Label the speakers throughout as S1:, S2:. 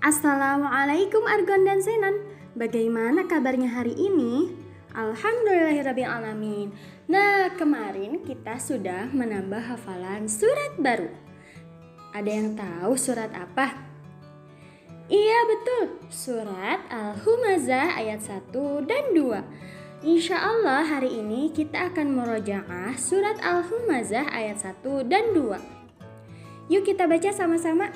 S1: Assalamualaikum Argon dan Zenon. Bagaimana kabarnya hari ini? Alhamdulillahirrahmanirrahim. Nah, kemarin kita sudah menambah hafalan surat baru. Ada yang tahu surat apa? Iya betul, surat Al-Humazah ayat 1 dan 2. Insya Allah hari ini kita akan merojaah surat Al-Humazah ayat 1 dan 2. Yuk kita baca sama-sama.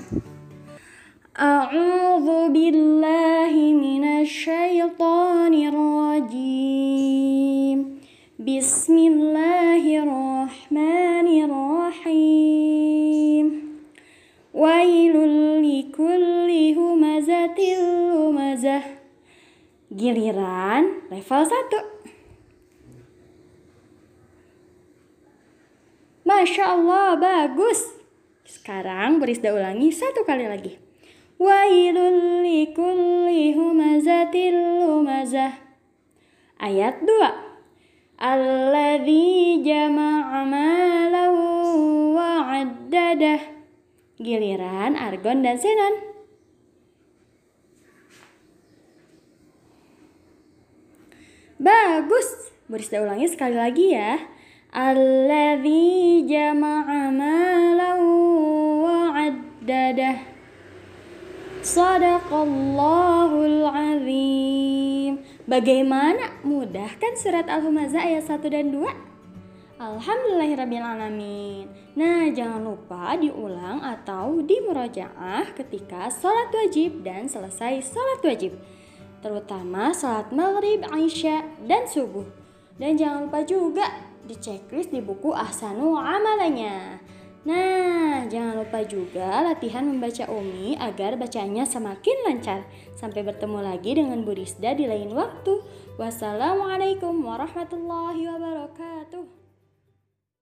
S1: أعوذ بالله من الشيطان الرجيم بسم الله الرحمن الرحيم ويل لكل همزة لمزة Giliran level 1 Masya Allah, bagus. Sekarang Berisda ulangi satu kali lagi. Wailul likulli humazatil lumazah. Ayat 2. Alladzi jama'a malahu wa addadah. Giliran Argon dan Senan. Bagus. Berisda ulangi sekali lagi ya. Alladzi jama'a malahu wa. Sadaqallahul azim. Bagaimana? Mudah kan surat Al-Humazah ayat 1 dan 2? Alhamdulillahirrahmanirrahim. Nah, jangan lupa diulang atau dimurojaah ketika sholat wajib dan selesai sholat wajib. Terutama sholat maghrib, isya, dan subuh. Dan jangan lupa juga di di buku Ahsanu Amalanya. Nah, jangan lupa juga latihan membaca Umi agar bacanya semakin lancar. Sampai bertemu lagi dengan Bu Risda di lain waktu. Wassalamualaikum warahmatullahi wabarakatuh.